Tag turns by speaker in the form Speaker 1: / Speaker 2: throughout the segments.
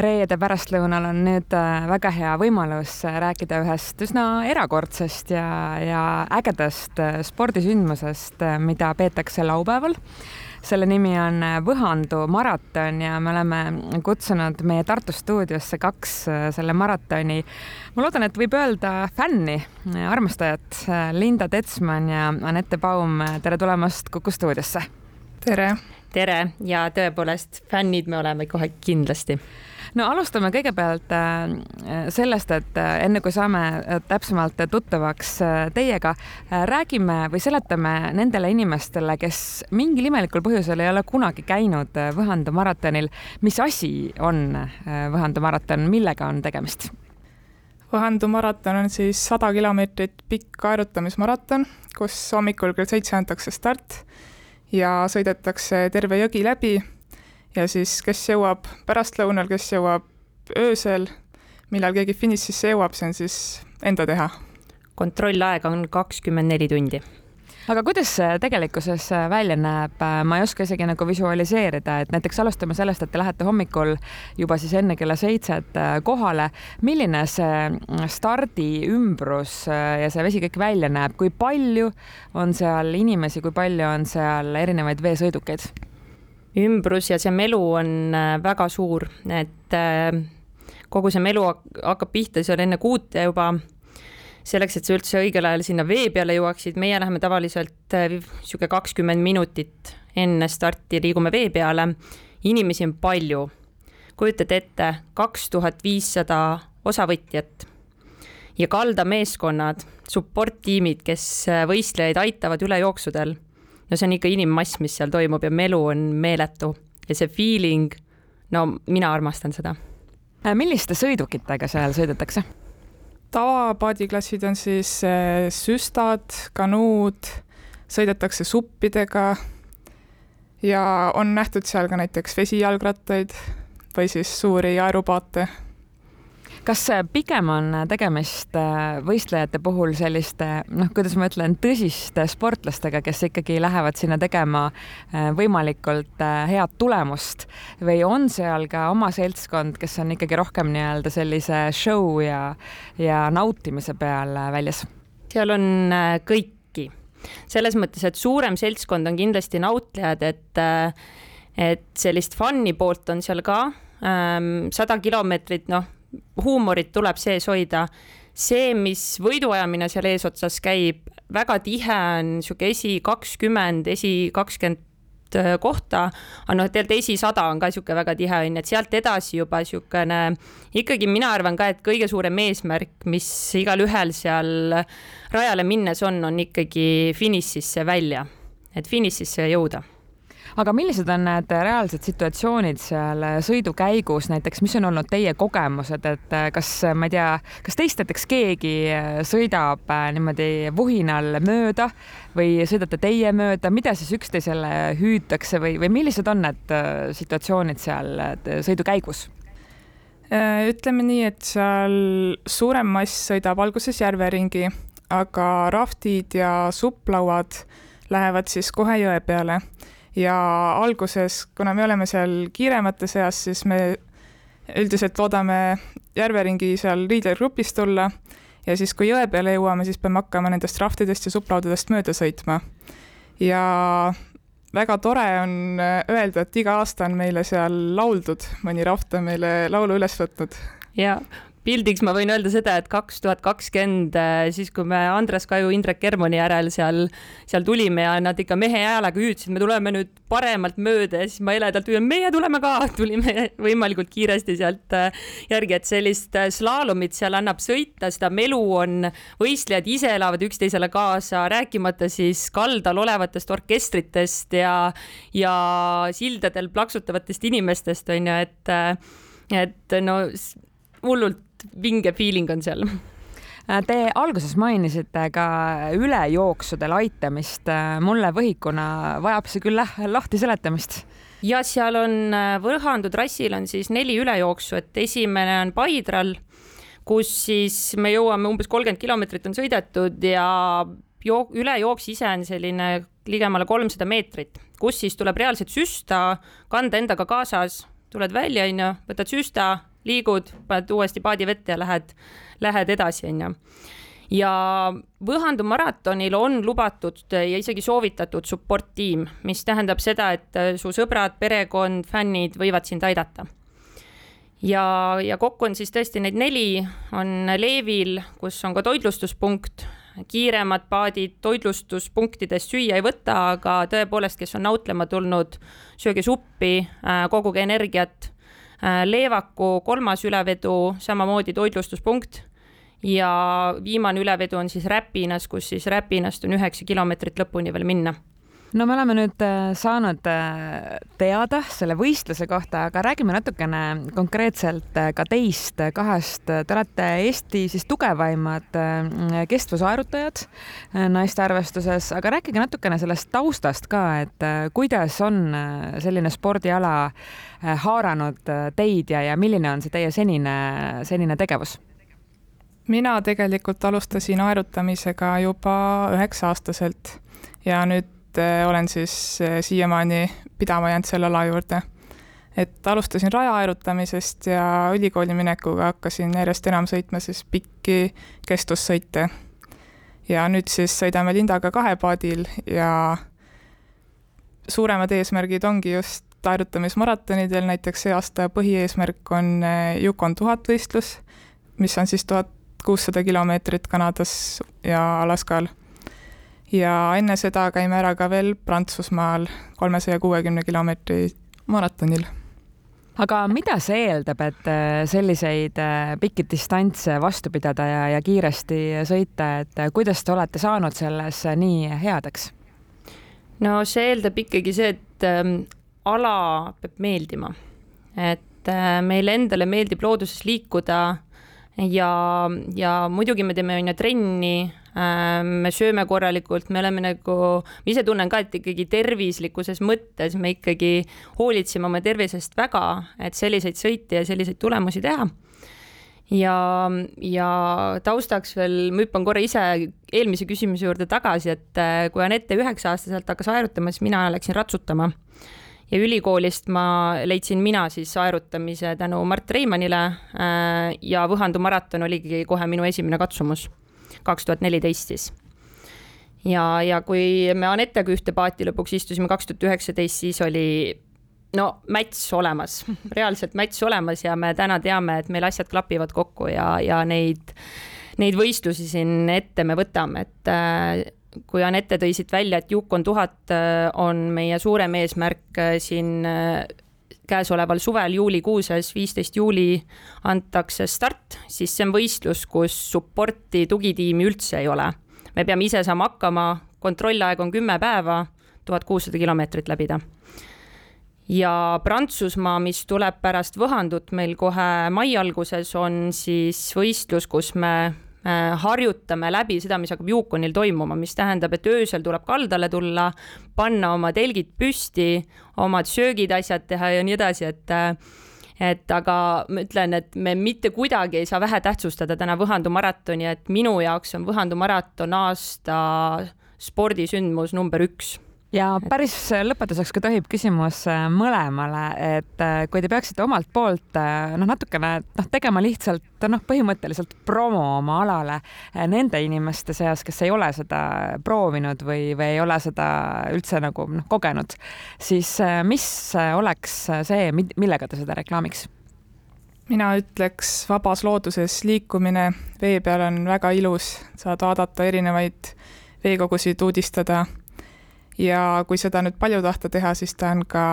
Speaker 1: reede pärastlõunal on nüüd äh, väga hea võimalus äh, rääkida ühest üsna erakordsest ja, ja ägedast äh, spordisündmusest, mida peetakse laupäeval. selle nimi on Võhandu maraton ja me oleme kutsunud meie Tartu stuudiosse kaks selle maratoni, ma loodan, et võib öelda fänni, armastajat, Linda Tetsman ja Anette Baum, tere tulemast Kuku stuudiosse.
Speaker 2: tere.
Speaker 3: tere ja tõepoolest fännid me oleme kohe kindlasti
Speaker 1: no alustame kõigepealt äh, sellest, et äh, enne kui saame äh, täpsemalt tuttavaks teiega, räägime või seletame nendele inimestele, kes mingil imelikul põhjusel ei ole kunagi käinud Võhandu maratonil, mis asi on Võhandu maraton, millega on tegemist?
Speaker 2: Võhandu maraton on siis sada kilomeetrit pikk aerutamismaraton, kus hommikul kell seitse antakse start ja sõidetakse terve jõgi läbi ja siis, kes jõuab pärastlõunal, kes jõuab öösel, millal keegi finišisse jõuab, see on siis enda teha.
Speaker 3: kontrollaeg on kakskümmend neli tundi
Speaker 1: aga kuidas see tegelikkuses välja näeb, ma ei oska isegi nagu visualiseerida, et näiteks alustame sellest, et te lähete hommikul juba siis enne kella seitset kohale. milline see stardiümbrus ja see vesi kõik välja näeb, kui palju on seal inimesi, kui palju on seal erinevaid veesõidukeid?
Speaker 3: Ümbrus ja see melu on äh, väga suur, et äh, kogu see melu hakkab pihta seal enne kuute juba. selleks, et sa üldse õigel ajal sinna vee peale jõuaksid, meie läheme tavaliselt niisugune äh, kakskümmend minutit enne starti liigume vee peale. inimesi on palju, kujutate ette, kaks tuhat viissada osavõtjat ja kaldameeskonnad, support tiimid, kes võistlejaid aitavad ülejooksudel no see on ikka inimmass, mis seal toimub ja melu on meeletu ja see feeling, no mina armastan seda.
Speaker 1: Äh, milliste sõidukitega seal sõidetakse?
Speaker 2: tavapaadiklassid on siis äh, süstad, kanuud, sõidetakse suppidega ja on nähtud seal ka näiteks vesijalgrattaid või siis suuri aerupaate
Speaker 1: kas pigem on tegemist äh, võistlejate puhul selliste noh, kuidas ma ütlen, tõsiste sportlastega, kes ikkagi lähevad sinna tegema äh, võimalikult äh, head tulemust? Või on seal ka oma seltskond, kes on ikkagi rohkem nii-öelda sellise show ja, ja nautimise peal väljas?
Speaker 3: seal on kõiki, selles mõttes, et suurem seltskond on kindlasti nautlejad, et et sellist fun'i poolt on seal ka. Sada kilomeetrit, noh huumorit tuleb sees hoida. see, mis võiduajamine seal eesotsas käib, väga tihe on niisugune esi kakskümmend, esi kakskümmend äh, kohta, aga noh, tegelikult esisada on ka niisugune väga tihe on ju, et sealt edasi juba niisugune, ikkagi mina arvan ka, et kõige suurem eesmärk, mis igalühel seal rajale minnes on, on ikkagi finišisse välja, et finišisse jõuda
Speaker 1: aga millised on need reaalsed situatsioonid seal sõidu käigus näiteks, mis on olnud teie kogemused, et kas ma ei tea, kas teist näiteks keegi sõidab niimoodi vuhinal mööda või sõidate teie mööda, mida siis üksteisele hüütakse või, või millised on need situatsioonid seal sõidu käigus?
Speaker 2: ütleme nii, et seal suurem mass sõidab alguses järveringi, aga raftid ja supplauad lähevad siis kohe jõe peale ja alguses, kuna me oleme seal kiiremate seas, siis me üldiselt loodame Järveringi seal liidergrupis tulla ja siis, kui jõe peale jõuame, siis peame hakkama nendest rahtidest ja supplaudadest mööda sõitma. ja väga tore on öelda, et iga aasta on meile seal lauldud, mõni rahvt on meile laulu üles võtnud.
Speaker 3: ja pildiks ma võin öelda seda, et kaks tuhat kakskümmend, äh, siis kui me Andres Kaju, Indrek Kermoni järel seal, seal tulime ja nad ikka mehe häälega hüüdsid, me tuleme nüüd paremalt mööda. Ja siis ma heledalt hüüan, meie tuleme ka, tulime võimalikult kiiresti sealt äh, järgi, et sellist äh, slaalomit seal annab sõita, seda melu on, võistlejad ise elavad üksteisele kaasa, rääkimata siis kaldal olevatest orkestritest ja, ja sildadel plaksutavatest inimestest on ju, et et no hullult vinge feeling on seal
Speaker 1: Te alguses mainisite ka ülejooksude aitamist. mulle võhikuna vajab see küll lahti seletamist.
Speaker 3: ja seal on äh, Võrhandu trassil on siis neli ülejooksu, et esimene on Paidral, kus siis me jõuame umbes kolmkümmend kilomeetrit on sõidetud ja jook-, ülejooks ise on selline ligemale kolmsada meetrit, kus siis tuleb reaalselt süsta, kanda endaga kaasas tuled välja, on ju, võtad süsta, liigud, paned uuesti paadi vette ja lähed, lähed edasi, on ju ja Võhandu maratonil on lubatud ja isegi soovitatud support tiim, mis tähendab seda, et su sõbrad, perekond, fännid võivad sind aidata. ja, ja kokku on siis tõesti neid neli, on Leevil, kus on ka toitlustuspunkt, kiiremad paadid toitlustuspunktidest süüa ei võta, aga tõepoolest, kes on nautlema tulnud, sööge suppi, äh, koguge energiat. Äh, Leevaku kolmas ülevedu, samamoodi toitlustuspunkt. Ja viimane ülevedu on siis Räpinas, kus siis Räpinast on üheksa kilomeetrit lõpuni veel minna
Speaker 1: no me oleme nüüd äh, saanud äh, teada selle võistluse kohta, aga räägime natukene konkreetselt äh, ka teist kahest. Te olete Eesti siis tugevaimad kestvusaerutajad naiste arvestuses, aga rääkige natukene sellest taustast ka, et kuidas on selline spordiala haaranud teid ja, ja milline on see teie senine, senine tegevus?
Speaker 2: mina tegelikult alustasin aerutamisega juba üheksa-aastaselt ja nüüd äh, olen siis äh, siiamaani pidama jäänud selle ala juurde. et alustasin rajaaerutamisest ja ülikooli minekuga hakkasin järjest enam sõitma siis pikki kestvussõite. ja nüüd siis sõidame Lindaga kahepaadil ja suuremad eesmärgid ongi just aerutamismaratonidel, näiteks see aasta põhieesmärk on äh, Yukon tuhat võistlus, mis on siis tuhat kuussada kilomeetrit Kanadas ja Alaskal. Ja enne seda käime ära ka veel Prantsusmaal kolmesaja kuuekümne kilomeetri maratonil
Speaker 1: aga mida see eeldab, et äh, selliseid äh, pikki distantse vastu pidada ja, ja kiiresti sõita, et äh, kuidas te olete saanud selles nii headeks?
Speaker 3: no see eeldab ikkagi see, et ähm, ala peab meeldima, et äh, meile endale meeldib looduses liikuda ja, ja muidugi me teeme on ju trenni, me sööme korralikult, me oleme nagu, ma ise tunnen ka, et ikkagi tervislikuses mõttes me ikkagi hoolitseme oma tervisest väga, et selliseid sõite ja selliseid tulemusi teha. Ja, ja taustaks veel, ma hüppan korra ise eelmise küsimuse juurde tagasi, et äh, kui Anette üheksa-aastaselt hakkas aerutama, siis mina läksin ratsutama. Ja ülikoolist ma leidsin mina siis aerutamise tänu Mart Reimannile äh, ja Võhandu maraton oligi kohe minu esimene katsumus, kaks tuhat neliteist siis. ja, ja kui me Anettega ühte paati lõpuks istusime kaks tuhat üheksateist, siis oli no mäts olemas, reaalselt mäts olemas ja me täna teame, et meil asjad klapivad kokku ja, ja neid, neid võistlusi siin ette me võtame, et äh, kui Anette tõi siit välja, et Yukon tuhat äh, on meie suurem eesmärk äh, siin käesoleval suvel juulikuuses, viisteist juuli antakse start, siis see on võistlus, kus support'i tugitiimi üldse ei ole. me peame ise saama hakkama, kontrollaeg on kümme päeva, tuhat kuussada kilomeetrit läbida. ja Prantsusmaa, mis tuleb pärast Võhandut meil kohe mai alguses, on siis võistlus, kus me harjutame läbi seda, mis hakkab Yukonil toimuma, mis tähendab, et öösel tuleb kaldale tulla, panna oma telgid püsti, omad söögid, asjad teha ja nii edasi, et äh, et aga ma ütlen, et me mitte kuidagi ei saa vähetähtsustada täna Võhandu maratoni, et minu jaoks on Võhandu maraton aasta spordisündmus number üks
Speaker 1: ja päris lõpetuseks, kui tohib, küsimus äh, mõlemale, et äh, kui te peaksite omalt poolt äh, noh, natukene noh, tegema lihtsalt noh, põhimõtteliselt promo oma alale nende inimeste seas, kes ei ole seda proovinud või, või ei ole seda üldse nagu noh, kogenud, siis mis oleks see, millega te seda reklaamiks?
Speaker 2: mina ütleks vabas looduses liikumine, vee peal on väga ilus, saad vaadata erinevaid veekogusid, uudistada ja kui seda nüüd palju tahta teha, siis ta on ka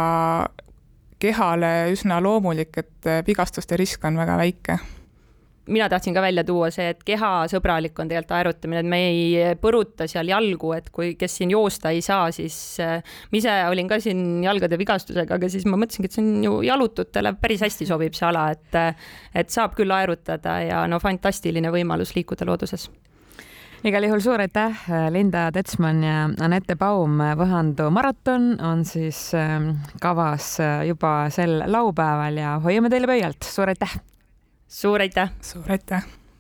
Speaker 2: kehale üsna loomulik, et vigastuste risk on väga väike.
Speaker 3: Mina tahtsin ka välja tuua see, et kehasõbralik on tegelikult aerutamine, et me ei põruta seal jalgu, et kui, kes siin joosta ei saa, siis äh, ma ise olin ka siin jalgade vigastusega, aga siis ma mõtlesingi, et see on ju jalututele päris hästi sobib see ala, et et saab küll aerutada ja no fantastiline võimalus liikuda looduses
Speaker 1: igal juhul suur aitäh, Linda Tetsmann ja Anette Baum. Võhandu maraton on siis ähm, kavas äh, juba sel laupäeval ja hoiame teile pöialt. suur aitäh!
Speaker 3: suur aitäh!
Speaker 2: suur aitäh!